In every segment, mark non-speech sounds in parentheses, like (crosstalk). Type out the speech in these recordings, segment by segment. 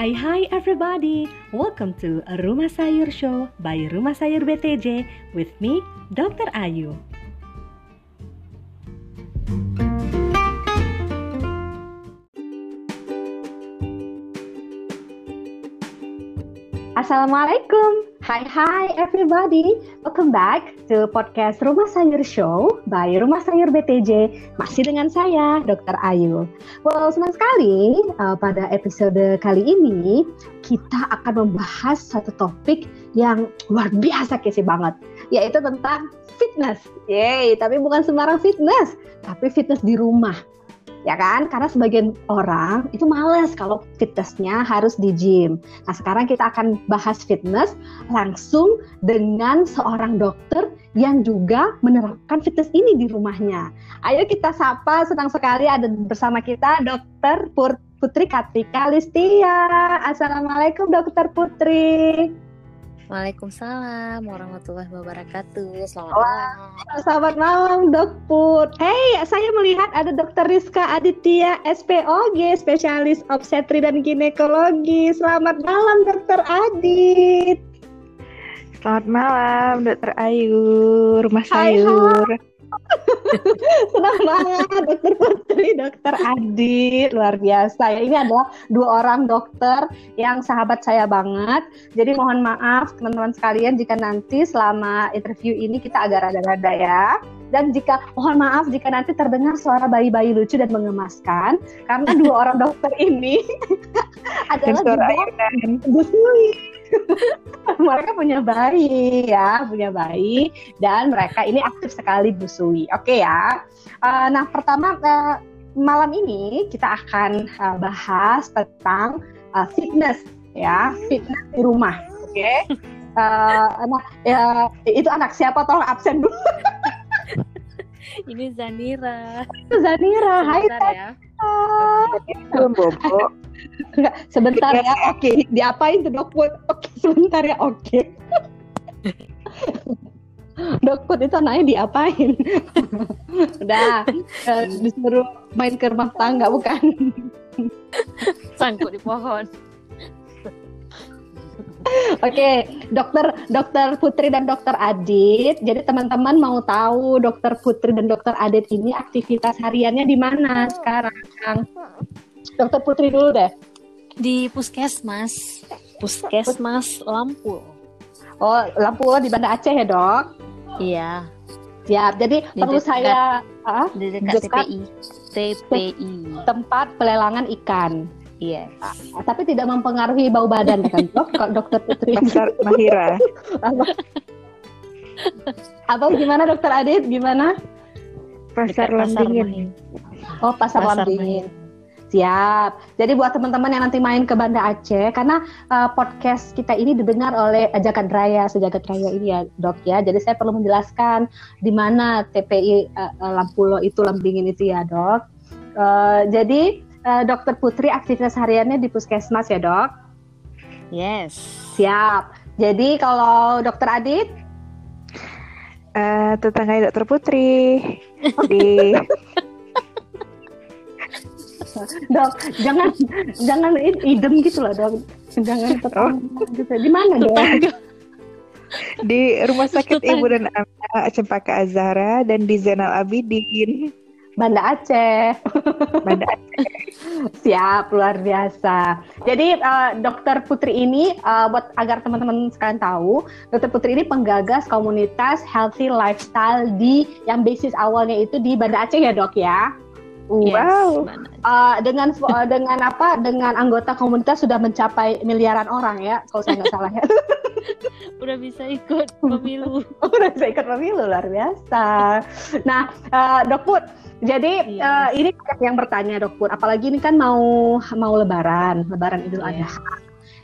Hai hai everybody, welcome to Rumah Sayur Show by Rumah Sayur BTJ with me, Dr. Ayu. Assalamualaikum. Hai hai everybody. Welcome back to podcast Rumah Sayur Show by Rumah Sayur BTJ. Masih dengan saya, Dr. Ayu. Well, senang sekali uh, pada episode kali ini kita akan membahas satu topik yang luar biasa kece banget, yaitu tentang fitness. Yeay, tapi bukan sembarang fitness, tapi fitness di rumah ya kan? Karena sebagian orang itu males kalau fitnessnya harus di gym. Nah sekarang kita akan bahas fitness langsung dengan seorang dokter yang juga menerapkan fitness ini di rumahnya. Ayo kita sapa, senang sekali ada bersama kita Dokter Putri Katika Listia. Assalamualaikum Dokter Putri. Waalaikumsalam warahmatullahi wabarakatuh. Selamat malam. Selamat malam, Dok Put. Hey, saya melihat ada Dokter Rizka Aditya, SPOG, spesialis obstetri dan ginekologi. Selamat malam, Dokter Adit. Selamat malam, Dokter Ayu, Rumah Sayur. Hai, hai. Senang banget dokter Putri, dokter Adi, luar biasa ya. Ini adalah dua orang dokter yang sahabat saya banget. Jadi mohon maaf teman-teman sekalian jika nanti selama interview ini kita agak rada-rada ya. Dan jika mohon maaf jika nanti terdengar suara bayi-bayi lucu dan mengemaskan karena dua orang dokter ini (laughs) (laughs) adalah juga Bu mereka punya bayi ya, punya bayi dan mereka ini aktif sekali busui. Oke okay, ya. Uh, nah pertama uh, malam ini kita akan uh, bahas tentang uh, fitness ya, fitness di rumah. Oke. Okay? Uh, nah, ya, itu anak siapa? Tolong absen dulu. ini Zanira. Zanira. Hai. Ya. Belum bobo. Enggak, sebentar ya. Oke, okay. diapain tuh Oke, okay, sebentar ya. Oke. Okay. dok itu anaknya diapain? (laughs) Udah, uh, disuruh main ke rumah tangga bukan? Sangkut di pohon. Oke, okay, dokter dokter Putri dan dokter Adit. Jadi teman-teman mau tahu dokter Putri dan dokter Adit ini aktivitas hariannya di mana sekarang? Dokter Putri dulu deh. Di Puskesmas. Puskesmas Lampu. Oh, Lampu di Banda Aceh ya, Dok? Iya. Siap. Jadi di perlu dekat, saya ah, di dekat, dekat TPI. TPI. Tempat pelelangan ikan. Iya. Yes. Ah, tapi tidak mempengaruhi bau badan kan, Dok? (laughs) Dokter Putri. Pasar Mahira. Apa gimana Dokter Adit? Gimana? Pasar Lambingin. Oh, Pasar, pasar Lambingin. Siap. Jadi buat teman-teman yang nanti main ke Banda Aceh, karena uh, podcast kita ini didengar oleh Jagat Raya, sejagat raya ini ya dok ya. Jadi saya perlu menjelaskan di mana TPI uh, eh, Lampulo itu Lambingin itu ya dok. Uh, jadi uh, Dokter Putri aktivitas hariannya di puskesmas ya dok? Yes. Siap. Jadi kalau Dokter Adit? Uh, tetangga Dokter Putri di (laughs) dok jangan jangan idem gitu loh dok jangan tetap oh. gitu di mana dok di rumah sakit ibu dan anak Cempaka Azhara dan di Zainal Abidin Banda Aceh. Banda Aceh. Siap, luar biasa. Jadi uh, Dokter Putri ini uh, buat agar teman-teman sekalian tahu, Dokter Putri ini penggagas komunitas healthy lifestyle di yang basis awalnya itu di Banda Aceh ya, Dok ya. Wow. uh, dengan uh, dengan apa? Dengan anggota komunitas sudah mencapai miliaran orang ya, kalau saya nggak salah ya. (laughs) Udah bisa ikut pemilu. (laughs) Udah bisa ikut pemilu luar biasa. Nah, uh, Dok Put, jadi yes. uh, ini yang bertanya Dok Put, apalagi ini kan mau mau Lebaran, Lebaran Idul yeah. Adha.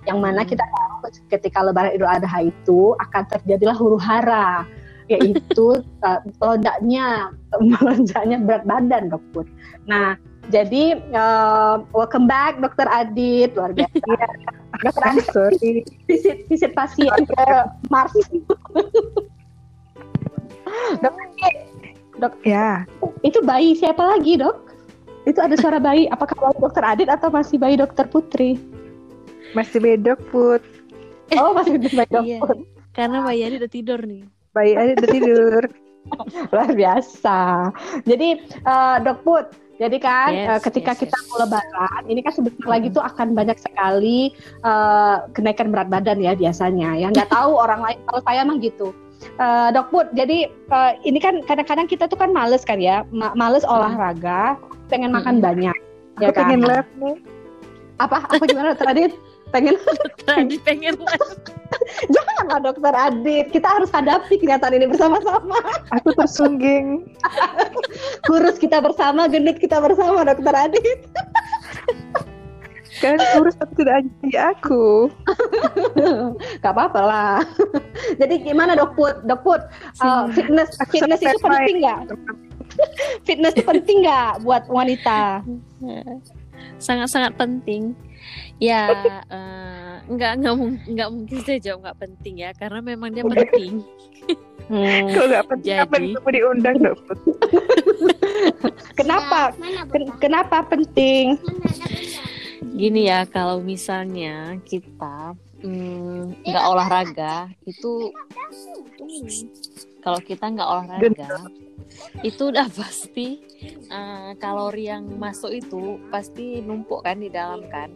Yang mana hmm. kita tahu ketika Lebaran Idul Adha itu akan terjadilah huru hara yaitu uh, melonjaknya melonjaknya berat badan dok Put. Nah jadi uh, welcome back dokter Adit luar biasa. Iya. dokter Adit (laughs) sorry. visit visit pasien ke Mars. dok dok ya. Itu bayi siapa lagi dok? Itu ada suara bayi. Apakah bayi dokter Adit atau masih bayi dokter Putri? Masih bedok put. Oh masih baik Iya. Put. Karena Mbak Yani udah tidur nih. Bayi aja udah tidur. (laughs) Luar biasa. Jadi eh, Dok Put, jadi kan Yes, eh, ketika yes, kita yes. mau lebaran, ini kan sebentar lagi tuh akan banyak sekali eh, kenaikan berat badan ya biasanya. Ya nggak tahu (laughs) orang lain, kalau saya mah gitu. Eh, Dok Put, jadi eh, ini kan kadang-kadang kita tuh kan males kan ya, ma- males olahraga, pengen makan banyak. Ya Aku pengen kan? live nih. Apa? Apa gimana (laughs) Dokter Adit? Pengen pengen (laughs) Janganlah Dokter Adit, kita harus hadapi kenyataan ini bersama-sama. Aku tersungging. (laughs) Kurus kita bersama, gendut kita bersama Dokter Adit. Kan kurus tapi tidak anti aku. Gak apa-apa lah. Jadi gimana dok Put? Dok Put, uh, fitness fitness itu penting nggak? Fitness itu penting nggak buat wanita? Sangat-sangat penting. Ya, (laughs) eh, nggak nggak nggak mungkin saya jawab nggak penting ya, karena memang dia (laughs) penting. Hmm. Kalau nggak penting apa Jadi- kamu diundang dok Put? Kenapa? Ken- kenapa penting? Gini ya, kalau misalnya kita mm, nggak olahraga, itu kalau kita nggak olahraga, itu udah pasti eh, kalori yang masuk itu pasti numpuk kan di dalam kan,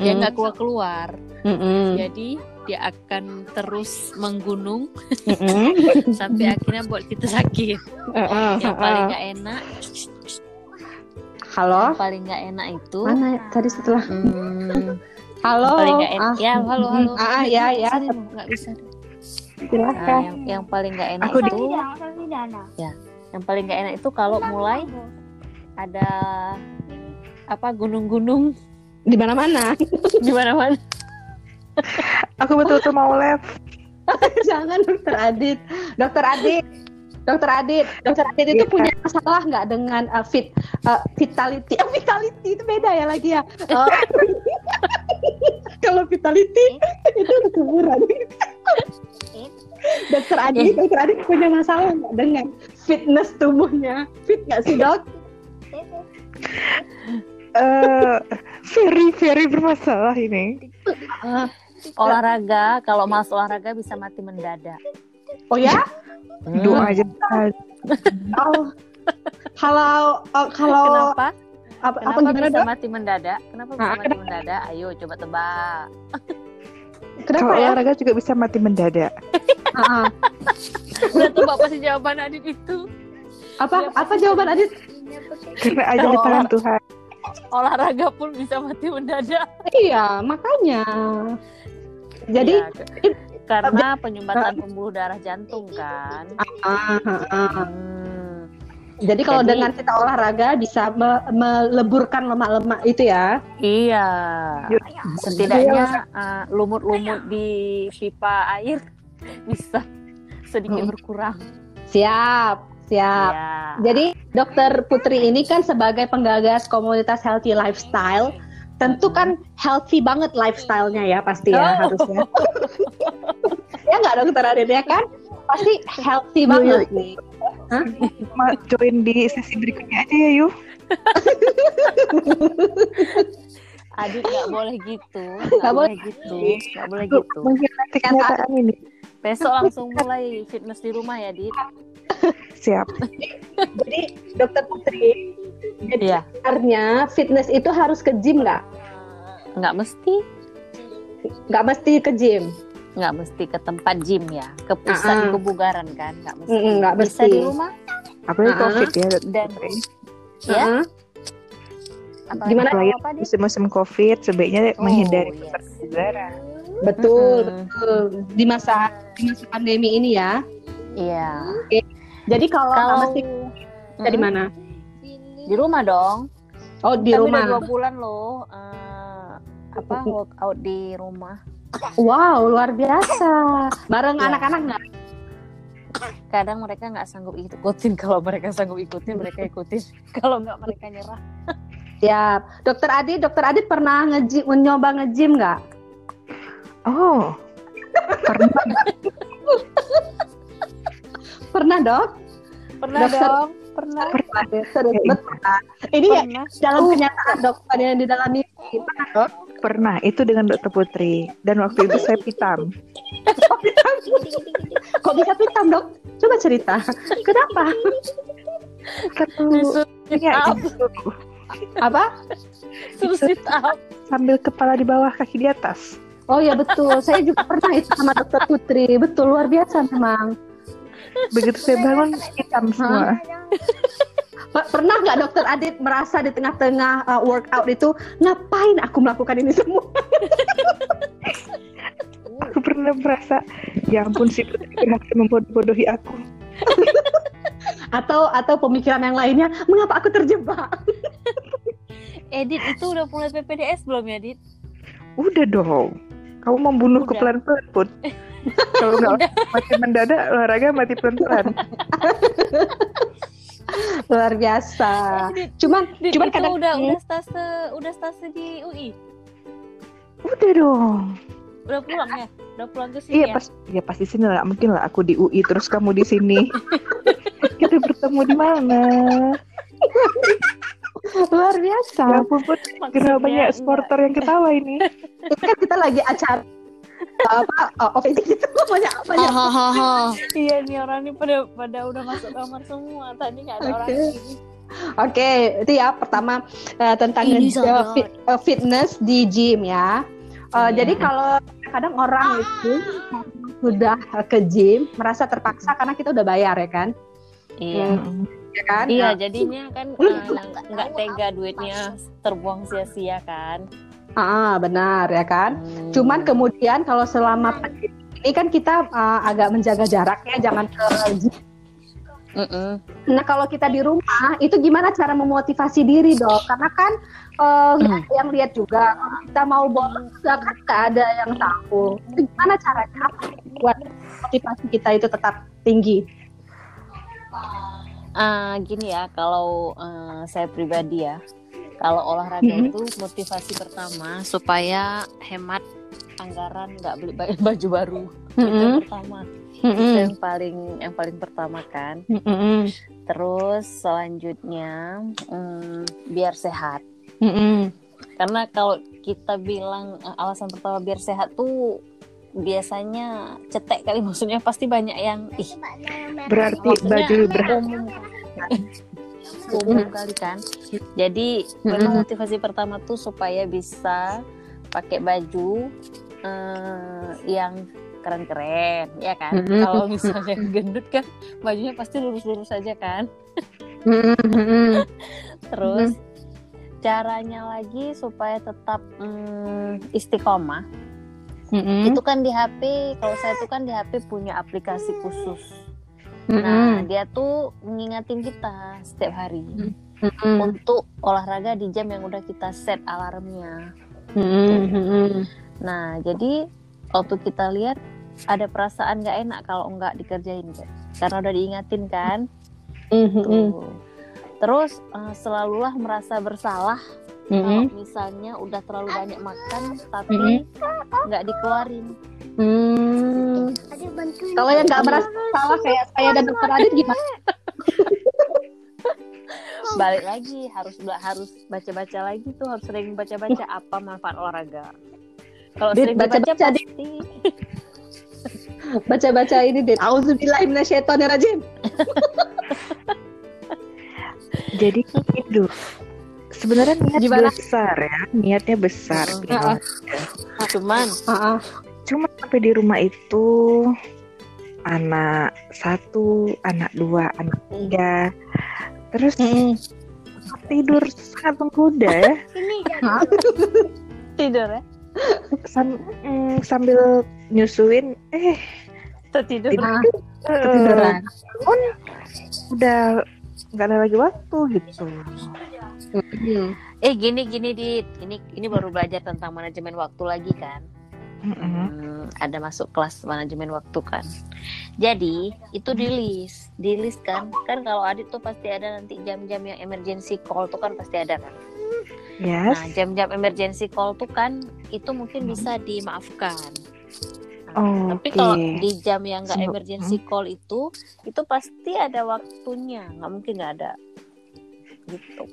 dia nggak keluar keluar, Mm-mm. jadi dia akan terus menggunung Mm-mm. (laughs) sampai akhirnya buat kita sakit. Uh-uh, Yang paling uh-uh. nggak enak, Halo? yang paling nggak enak itu. Mana ya? tadi setelah? Hmm, Halo. paling nggak enak. Ah, Ya, halo, halo. Ah, ya, ya. Nggak bisa. Nah, Silakan. yang, yang paling nggak enak Aku itu, yang paling nggak enak itu kalau mulai ada apa gunung-gunung Di mana-mana. (laughs) di mana-mana. Aku betul-betul mau live. (laughs) Jangan Dokter Adit. Dokter Adit. Dokter Adit, Dokter Adit itu punya masalah nggak dengan uh, fit uh, vitality? Eh, vitality itu beda ya lagi ya. Oh. (laughs) (laughs) Kalau vitality itu kesuburan. Dokter Adit, Dokter Adit punya masalah nggak dengan fitness tubuhnya? Fit nggak sih dok? Eh, very very bermasalah ini. Olahraga, kalau mas olahraga bisa mati mendadak. Oh ya? Doa aja. Oh. Kalau oh, kalau Kenapa? Apa, apa Kenapa gimana bisa dok? mati mendadak? Kenapa bisa Ah, mati mendadak? Ayo coba tebak. Kenapa Kalau ya? olahraga juga bisa mati mendadak. (laughs) Ah, ah. Udah tebak pasti jawaban Adit itu. Apa apa jawaban Adit? Karena aja di tangan Tuhan. Olahraga pun bisa mati mendadak. Iya, makanya. Jadi ke- karena penyumbatan pembuluh darah jantung kan. ah, ah, ah. Hmm. Jadi kalau Jadi- dengan kita olahraga bisa me- meleburkan lemak-lemak itu ya. Iya. Yuk. Setidaknya uh, lumut-lumut di pipa air (laughs) bisa sedikit Mm. berkurang. Siap, siap. Iya. Jadi Dokter Putri ini kan sebagai penggagas komunitas healthy lifestyle, tentu kan healthy banget lifestyle-nya ya pasti ya Oh. harusnya. (laughs) ya nggak Dokter Adit ya kan? Pasti healthy Yuk, banget yuk. nih. Ma, join di sesi berikutnya aja ya yuk. Adit nggak (laughs) boleh gitu, Nggak boleh. gitu, nggak boleh gitu. Mungkin nanti kenyataan ini. Besok langsung mulai fitness di rumah ya, Dit. Siap. Jadi Dokter Putri, jadi Iya. sebenarnya fitness itu harus ke gym nggak? Nggak mesti, Nggak mesti ke gym. Nggak mesti ke tempat gym ya, ke pusat Ah-ah. kebugaran kan, nggak mesti. Mm-mm, nggak Bisa mesti. di rumah, Apalagi Ah. covid ya. Dan- Putri. ya. Apalagi Gimana? kalau Apalagi apa, Dit? musim-musim covid sebaiknya Oh, menghindari yes. pusat kebugaran. Betul, Mm-mm. betul. Di masa di masa pandemi ini ya. Iya. Jadi kalau Kalau mesti dari Mm, mana? Di rumah dong. Oh di Kami rumah. udah dua bulan loh. eh, apa workout di rumah. Wow, luar biasa. Bareng Iya. anak-anak nggak? Kadang mereka nggak sanggup ikutin. Kalau mereka sanggup ikutin, mereka ikutin. (laughs) Kalau nggak, mereka nyerah. Siap. Dokter Adit, Dokter Adit pernah nge nyoba nge-gym nggak? Oh, Pernah dok? Pernah Dokter- dong. Pernah. Betul kan? Ini ya Pernah. dalam kenyataan dokter yang di dalam mimpi. Pernah dok? Pernah, itu dengan dokter Putri. Dan waktu itu saya pitam. (laughs) Kok bisa pitam dok? Coba cerita. Kenapa? Satu, ya, up. gitu. Apa? Suruh sit up. sambil kepala di bawah, kaki di atas. Oh ya betul. Saya juga pernah itu sama dokter Putri. Betul luar biasa memang. Begitu saya bangun, hitam semua. Per- Pernah nggak dokter Adit merasa di tengah-tengah uh, workout itu ngapain aku melakukan ini semua? (laughs) Aku pernah merasa, ya ampun si Putri berhasil membodoh-bodohi aku. (laughs) Atau atau pemikiran yang lainnya, mengapa aku terjebak? (laughs) Edit itu udah mulai PPDS belum ya, Dit? Udah dong. Kamu membunuh Udah. pelan-pelan pun. Kalau nggak mati mendadak, olahraga mati pelan-pelan. Luar biasa. Cuman Dit, cuman kadang udah udah stase udah stase di UI. Udah dong. Udah pulang ya? Udah pulang ke sini Iya ya? pas ya pasti sini lah. Mungkin lah aku di UI terus kamu di sini. (laughs) Kita bertemu di mana? luar biasa. Ya ampun, Kenapa banyak supporter yang ketawa ini? Ini kan kita lagi acara apa uh, OVJ gitu (laughs) banyak banyak Hahaha. Iya nih orang ini pada pada udah masuk kamar semua. Tadi nggak ada orang Oke. ini. Oke, itu ya pertama eh, tentang Ini sangat. fit- eh, fitness di gym ya. Eh, Iya. Jadi kalau kadang orang itu sudah ke gym merasa terpaksa karena kita udah bayar ya kan, Iya. ya kan? Iya, Nah, jadinya kan nggak nggak tega duitnya terbuang sia-sia kan. Ah, benar ya kan. Hmm. Cuman kemudian kalau selama pandemi ini kan kita eh, agak menjaga jarak ya, jangan ke gym. Mm-mm. Nah kalau kita di rumah itu gimana cara memotivasi diri dok? Karena kan nggak ada yang lihat juga. Kalau kita mau bolos juga kan nggak ada yang tahu. Itu gimana caranya buat motivasi kita itu tetap tinggi? Ah, gini ya, kalau eh, saya pribadi ya, kalau olahraga Mhm. itu motivasi pertama supaya hemat anggaran nggak beli ba- (laughs) baju baru. Itu yang Mm-mm. pertama. Itu Mm-mm. yang paling yang paling pertama kan. Mm-mm. Terus selanjutnya mm, biar sehat. Mm-mm. Karena kalau kita bilang eh, alasan pertama biar sehat tuh biasanya cetek kali (laughs) maksudnya pasti banyak yang ih Berarti baju ber umum umum kali kan? Jadi memang motivasi pertama tuh supaya bisa pakai baju eh, yang keren-keren ya kan? Kalau misalnya gendut kan bajunya pasti lurus-lurus saja kan? Terus caranya lagi supaya tetap mm, istiqomah. Mm-mm. itu kan di HP kalau saya tuh kan di HP punya aplikasi khusus Mm-mm. nah dia tuh ngingatin kita setiap hari Mm-mm. untuk olahraga di jam yang udah kita set alarmnya. Mm-mm. Nah, jadi waktu kita lihat ada perasaan nggak enak kalau nggak dikerjain, Kak. karena udah diingatin kan. Mm-mm. Tuh. Terus eh, selalulah merasa bersalah Mm-mm. kalau misalnya udah terlalu banyak makan tapi nggak dikeluarin. Hmm. Kalau yang nggak merasa salah kayak saya dan dokter Adit gimana? (laughs) Balik lagi harus harus baca-baca lagi tuh harus sering baca-baca apa manfaat olahraga. Kalau sering baca-baca, pasti Baca-baca ini Dit. Auzubillahi minasyaitonirrajim. (laughs) Jadi itu sebenarnya niat Gimana? besar ya, niatnya besar. Mm-mm. bikin Ah, ah. olahraga. cuman Heeh. Cuma sampai di rumah itu anak satu, anak dua, anak tiga, terus Mm. tidur sangat menggoda (laughs) ya. Hah? tidur ya. Sam- mm, sambil nyusuin, eh Tertidur. tidur, ketiduran. bangun, udah nggak ada lagi waktu gitu. Mm. Eh gini gini dit, ini ini baru belajar tentang manajemen waktu lagi kan. Hmm, ada masuk kelas manajemen waktu kan. Jadi itu di list, di list kan. Kan kalau Adit tuh pasti ada nanti jam-jam yang emergency call tuh kan pasti ada kan. Yes. Nah jam-jam emergency call tuh kan itu mungkin bisa dimaafkan. Nah, Tapi Oke. kalau di jam yang nggak emergency call itu, itu pasti ada waktunya, nggak mungkin nggak ada. gitu.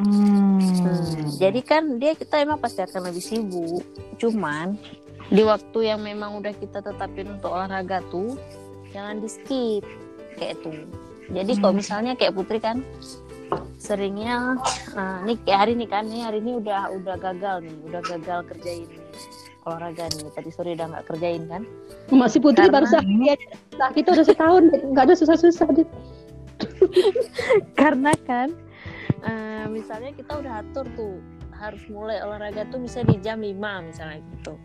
Hmm. Hmm, jadi kan dia kita emang pasti akan lebih sibuk. Cuman di waktu yang memang udah kita tetapin untuk olahraga tuh jangan di skip kayak itu. Jadi kalau Hmm. misalnya kayak Putri kan seringnya eh, nih kayak hari ini kan nih hari ini udah udah gagal nih, udah gagal kerjain olahraga nih. Tadi sore udah nggak kerjain kan? Masih Putri Karena- baru sakit ya. Sakit udah setahun, nggak ada susah-susah. (laughs) Karena kan eh, misalnya kita udah atur tuh harus mulai olahraga tuh bisa di jam 5 misalnya gitu.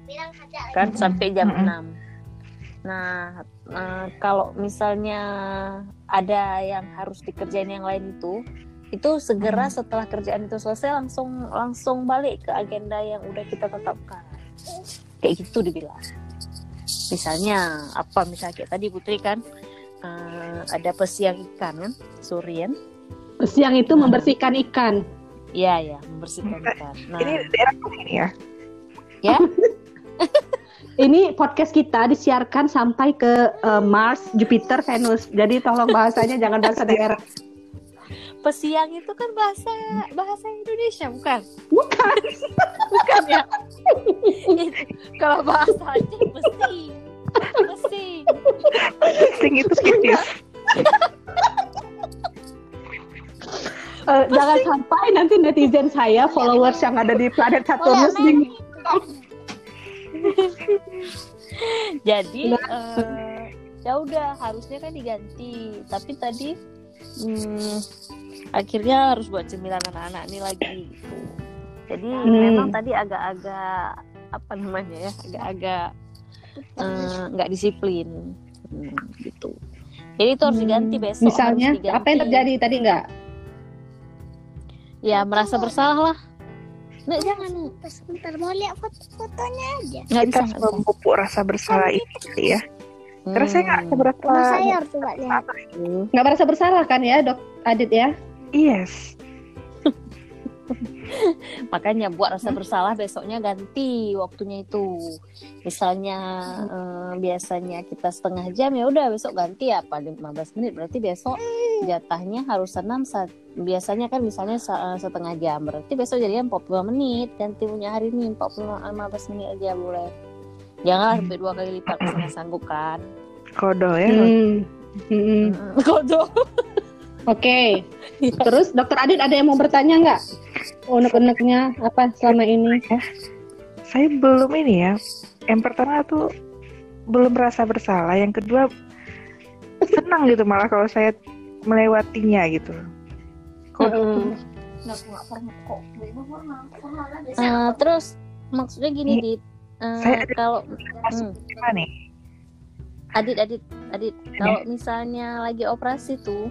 Kan sampai jam Mm-mm. 6. Nah, eh, kalau misalnya ada yang harus dikerjain yang lain itu, itu segera setelah kerjaan itu selesai langsung langsung balik ke agenda yang udah kita tetapkan. Kayak gitu dibilang. Misalnya apa misalnya kayak tadi Putri kan eh, ada pesiang ikan kan, surian. Siang itu membersihkan ikan. Iya ya, membersihkan ikan. Nah, Ini daerah ini ya? ya, (laughs) Ini podcast kita disiarkan sampai ke eh, Mars, Jupiter, Venus. Jadi tolong bahasanya jangan bahasa (laughs) daerah. pesiang itu kan bahasa bahasa Indonesia bukan? Bukan. (laughs) Bukan ya? Kalau bahasa Aceh pesing. Pesing. Sing itu kritis. Eh, jangan sampai nanti netizen saya, followers yang ada di planet Saturnus (laughs) bingung. Jadi eh, ya udah harusnya kan diganti. Tapi tadi hmm, akhirnya harus buat cemilan anak-anak ini lagi gitu. Jadi Hmm. memang tadi agak-agak apa namanya ya, agak-agak eh, nggak disiplin Hmm, gitu. Jadi itu harus diganti Hmm, besok. Misalnya, diganti. apa yang terjadi tadi enggak? Ya merasa bersalah lah. Nek jangan. Sebentar mau lihat foto-fotonya aja. nggak bisa Kita nggak harus bisa. memupuk rasa bersalah itu kali ya. Terus saya nggak Hmm. Mas saya harus coba lihat. Nggak merasa bersalah kan ya, Dok Adit ya? Yes. (laughs) Makanya buat rasa bersalah besoknya ganti waktunya itu. Misalnya eh, biasanya kita setengah jam ya udah besok ganti apa 15 menit berarti besok jatahnya harus senam saat biasanya kan misalnya eh, setengah jam berarti besok jadinya 40 menit ganti punya hari ini 40 15 menit aja boleh. Janganlah sampai dua kali lipat nggak sanggup kan. Kodol ya. Hmm. Hmm. (laughs) Kodok. Oke. Terus Dokter Adit ada yang mau bertanya nggak? Unek-uneknya apa selama ini? Saya belum ini ya. Yang pertama tuh belum merasa bersalah. Yang kedua senang gitu malah kalau saya melewatinya gitu. Heeh. Eh, terus maksudnya gini Ini- dit Eh, saya ada- kalau Hmm. gimana nih? Adit, Adit, Adit, kalau misalnya lagi operasi tuh,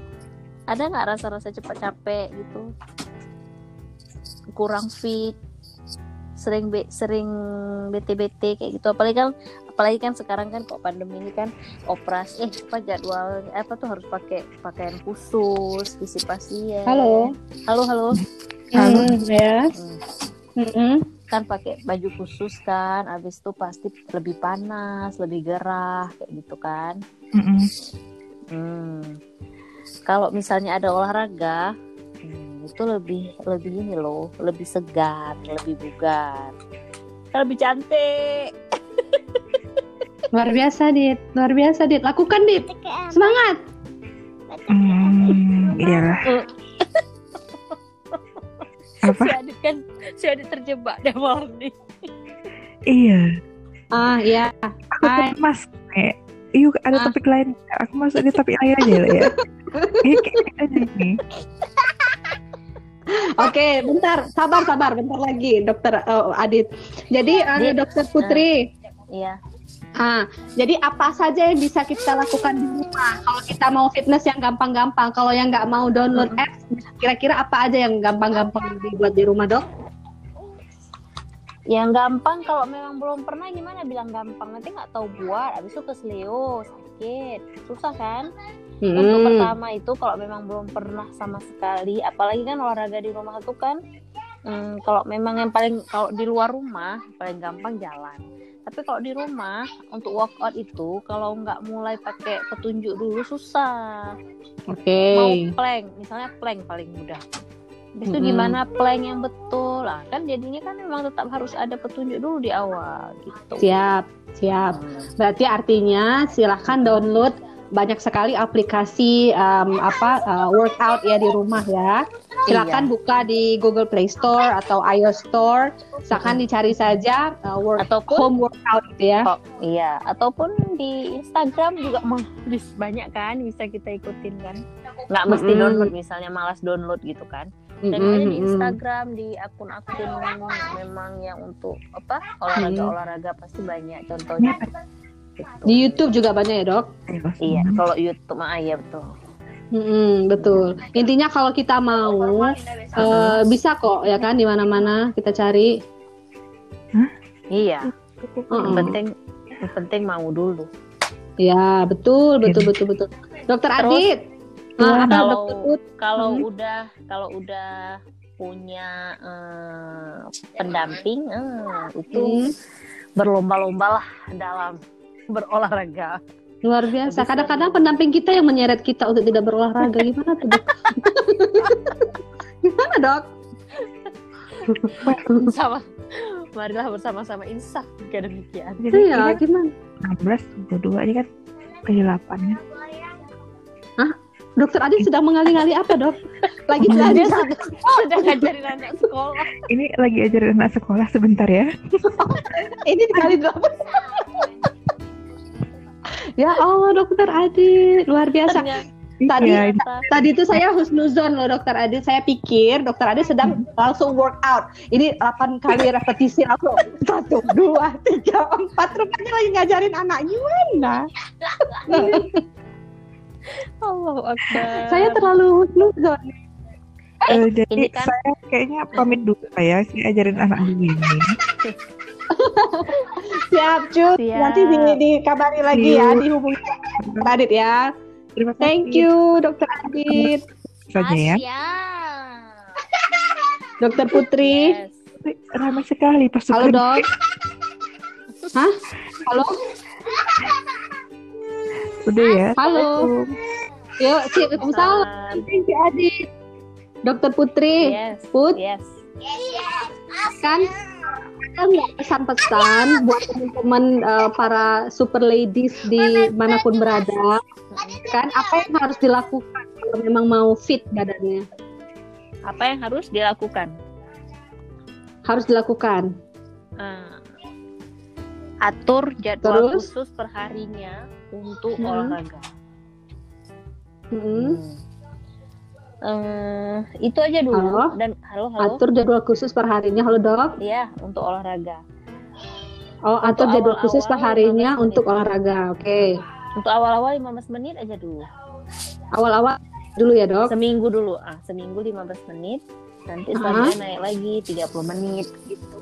ada nggak rasa-rasa cepat capek gitu, kurang fit, sering be, sering bete-bete kayak gitu, apalagi kan, apalagi kan sekarang kan kok pandemi ini kan operasi, eh apa jadwal, apa tuh harus pakai pakaian khusus, visi pasien. Halo. halo, halo, Hmm, ya. Hmm, Hmm. kan pakai baju khusus kan, abis itu pasti lebih panas, lebih gerah kayak gitu kan. Mm-mm. Hmm. Kalau misalnya ada olahraga, hmm, itu lebih lebih ini loh, lebih segar, lebih bugar, lebih cantik. (laughs) Luar biasa, Dit. Luar biasa, Dit. Lakukan, Dit. Semangat. Hmm, iyalah. Apa? Si Adit kan, si Adit terjebak deh malam nih. Iya. Ah, ya. Aku Hai. tuh mas kayak yuk ada Ah. topik lain. Aku masuk di topik lain aja lah ya. (laughs) Ini kayak aja nih. Oke, bentar. Sabar, sabar. Bentar lagi, Dokter eh, Adit. Jadi, eh, Dit. Dokter Putri. Iya. Ah, jadi apa saja yang bisa kita lakukan di rumah? Kalau kita mau fitness yang gampang-gampang, kalau yang nggak mau download apps, kira-kira apa aja yang gampang-gampang dibuat di rumah, dok? Yang gampang kalau memang belum pernah gimana bilang gampang nanti nggak tahu buat, abis itu kesleo sakit, susah kan? Untuk Hmm. pertama itu kalau memang belum pernah sama sekali, apalagi kan olahraga di rumah itu kan, hmm, kalau memang yang paling kalau di luar rumah paling gampang jalan. Tapi kalau di rumah untuk workout itu kalau nggak mulai pakai petunjuk dulu susah. Oke. Mau plank, misalnya plank paling mudah. Habis itu Mm-mm. gimana plank yang betul lah kan jadinya kan memang tetap harus ada petunjuk dulu di awal gitu. Siap, siap. Berarti artinya silahkan download banyak sekali aplikasi um, apa uh, workout ya di rumah ya. Silakan buka di Google Play Store atau iOS Store. Silakan dicari saja uh, work, Ataupun home workout gitu ya. Oh, iya, ataupun di Instagram juga mah (laughs) banyak kan bisa kita ikutin kan. Nggak mesti Mm-mm. download misalnya malas download gitu kan. Dan di. Instagram di akun-akun memang yang untuk apa olahraga-olahraga pasti banyak contohnya. Gitu. Di YouTube juga banyak ya dok. Iya, kalau YouTube mah iya betul. Mm-mm, betul. Intinya kalau kita mau uh, bisa kok ya kan di mana-mana kita cari. Iya, yang Uh-uh. penting yang penting mau dulu. Ya betul betul betul betul. Dokter Terus, Adit. Ah, apa kalau kalau Hmm. udah kalau udah punya eh, pendamping eh, itu Hmm. berlomba-lomba lah dalam (laughs) berolahraga. Luar biasa. Kadang-kadang pendamping kita yang menyeret kita untuk tidak berolahraga. Gimana tuh dok? (laughs) Gimana dok? Sama marilah bersama-sama insaf jika demikian. Iya, iya, gimana? 16, 22 aja kan 8 kan. Dokter Adit sedang mengali-ngali apa dok? Lagi belajar. sudah, sudah ngajarin anak sekolah. Ini lagi ajarin anak sekolah sebentar ya. (laughs) Ini dikali delapan. ya Allah dokter Adit luar biasa. Ternyata, Tadi Iya, tadi itu saya husnuzon loh dokter Adit. Saya pikir dokter Adit sedang langsung workout. Ini 8 kali repetisi langsung satu, dua, tiga, empat. Rupanya lagi ngajarin anak gimana? (laughs) Allahu Akbar. Saya terlalu husnuzon. eh, jadi ini kan- saya kayaknya pamit dulu saya sih ajarin anak dulu ini. (laughs) Siap, Cut. Siap. Nanti di, dikabari lagi ya, dihubungi dokter Adit ya. Terima kasih. Thank you, dokter Adit. Saja ya. Dokter Putri. Yes. Ramai sekali pasukan. Halo, dok. (laughs) Hah? Halo? Udah ya. Halo. Yuk, Waalaikumsalam. Thank you, Adit. Dokter Putri. Yes. Put, Yes. kan ada nggak pesan-pesan buat teman-teman eh, para super ladies di mana pun berada kan apa yang harus dilakukan kalau memang mau fit badannya Apa yang harus dilakukan? harus dilakukan Eh, atur jadwal Terus? khusus perharinya untuk Hmm. olahraga. Hmm. Eh, itu aja dulu. Halo? dan halo halo. Atur jadwal khusus per harinya halo dok? Ya untuk olahraga. Oh atur Untuk jadwal khusus per awal-awal harinya 15 untuk menit. olahraga oke. Untuk awal-awal 15 menit aja dulu. Awal-awal dulu ya dok? Seminggu dulu. Ah seminggu 15 menit. Nanti selanjutnya naik lagi 30 menit gitu.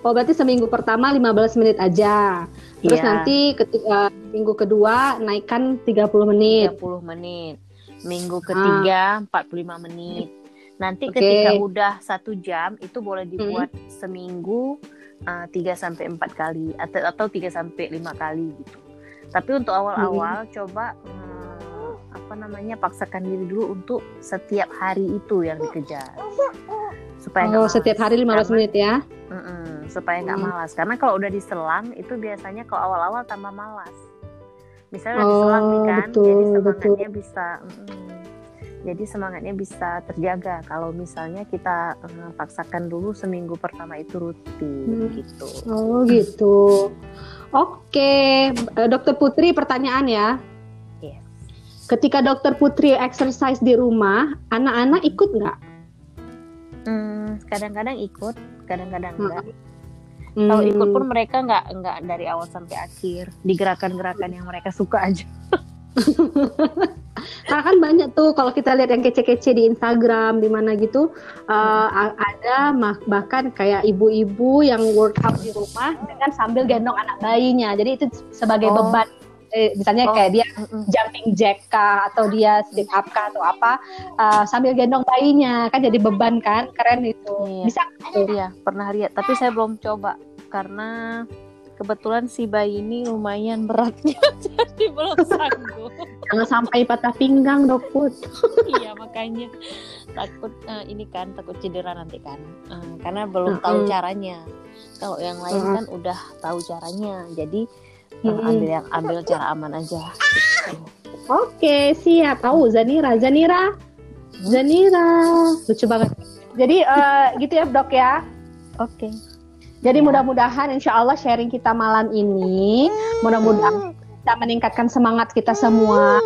Oh berarti seminggu pertama 15 menit aja. Terus Iya, nanti ketika minggu kedua naikkan 30 menit. 30 menit. Minggu ketiga 45 menit. Nanti Ah. Oke. ketika udah satu jam itu boleh dibuat seminggu 3 sampai 4 kali atau atau 3 sampai 5 kali gitu. Tapi untuk awal-awal coba hmm, apa namanya paksakan diri dulu untuk setiap hari itu yang dikejar. Supaya oh setiap hari 15 Karena- menit ya? Mm-mm, supaya nggak Hmm. malas. Karena kalau udah diselang itu biasanya kalau awal-awal tambah malas misalnya Oh, diselang nih kan betul, jadi betul. semangatnya bisa mm-mm. jadi semangatnya bisa terjaga kalau misalnya kita eh, paksakan dulu seminggu pertama itu rutin Hmm. gitu Oh gitu. Oke, Eh, Dokter Putri pertanyaan ya. Yes. Ketika Dokter Putri exercise di rumah, anak-anak ikut nggak? Hmm, kadang-kadang ikut kadang-kadang Hmm. Enggak kalau Hmm, ikut pun mereka nggak nggak dari awal sampai akhir di gerakan-gerakan yang mereka suka aja Karena (laughs) kan banyak tuh kalau kita lihat yang kece-kece di Instagram di mana gitu a- ada bahkan kayak ibu-ibu yang workout di rumah dengan sambil gendong anak bayinya. Jadi itu sebagai Oh. beban. Eh, misalnya Oh. kayak dia jumping jack kah atau dia sit up kah atau apa eh, sambil gendong bayinya kan jadi beban kan keren itu Iya. bisa. Iya, pernah lihat, tapi saya belum coba karena kebetulan si bayi ini lumayan beratnya, (laughs) jadi belum sanggup. Jangan sampai patah pinggang dok Put. (laughs) iya makanya takut eh, ini kan takut cedera nanti kan Eh, karena belum tahu caranya kalau yang lain kan udah tahu caranya jadi Mm-mm. ambil yang ambil cara aman aja Gitu. Oke, siap. Tahu Zanira, Zanira, Zanira, lucu banget. Jadi eh, gitu ya dok ya. oke Jadi Ya. mudah-mudahan insya Allah sharing kita malam ini mudah-mudahan bisa meningkatkan semangat kita semua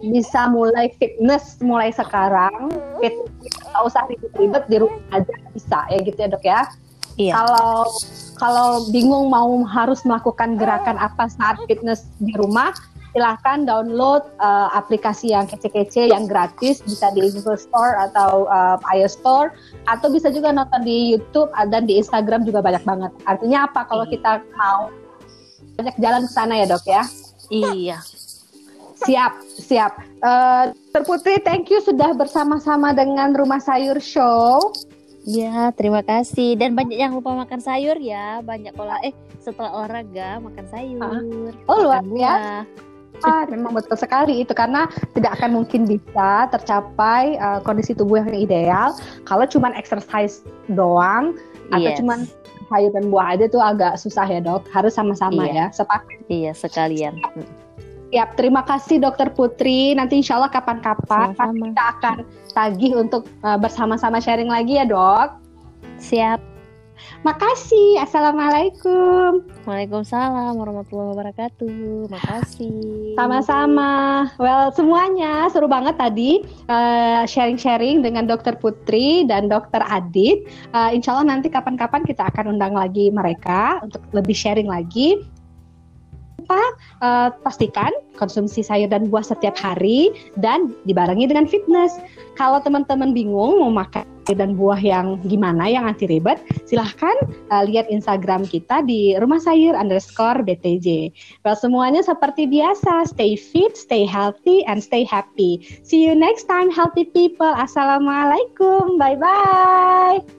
bisa mulai fitness mulai sekarang. Fit, nggak usah ribet-ribet di rumah aja bisa ya gitu ya dok ya. Iya Kalau kalau bingung mau harus melakukan gerakan apa saat fitness di rumah, silahkan download uh, aplikasi yang kece-kece yang gratis bisa di Google Store atau uh, iOS Store atau bisa juga nonton di YouTube dan di Instagram juga banyak banget. Artinya apa kalau Iya. kita mau banyak jalan ke sana ya dok ya? iya Siap, siap. Uh, Dr. Putri, thank you sudah bersama-sama dengan Rumah Sayur Show. Ya, terima kasih. Dan banyak yang lupa makan sayur ya. Banyak olah eh setelah olahraga makan sayur. Oh, luar biasa. Ah, memang betul sekali itu karena tidak akan mungkin bisa tercapai uh, kondisi tubuh yang ideal kalau cuman exercise doang atau Yes. cuman sayur dan buah aja tuh agak susah ya dok harus sama-sama Iya. ya sepakat Iya, sekalian. Siap terima kasih dokter Putri nanti insya Allah kapan-kapan kita akan tagih untuk uh, bersama-sama sharing lagi ya dok Siap. makasih assalamualaikum Waalaikumsalam warahmatullahi wabarakatuh. Makasih. Sama-sama. Well, semuanya seru banget tadi eh, sharing-sharing dengan Dokter Putri dan Dokter Adit. Eh, insya Allah nanti kapan-kapan kita akan undang lagi mereka untuk lebih sharing lagi. Lupa, eh, pastikan konsumsi sayur dan buah setiap hari dan dibarengi dengan fitness. Kalau teman-teman bingung mau makan sayur dan buah yang gimana, yang anti ribet, silahkan eh, lihat Instagram kita di rumah sayur underscore BTJ. Well, semuanya seperti biasa, stay fit, stay healthy, and stay happy. See you next time, healthy people. Assalamualaikum. Bye-bye.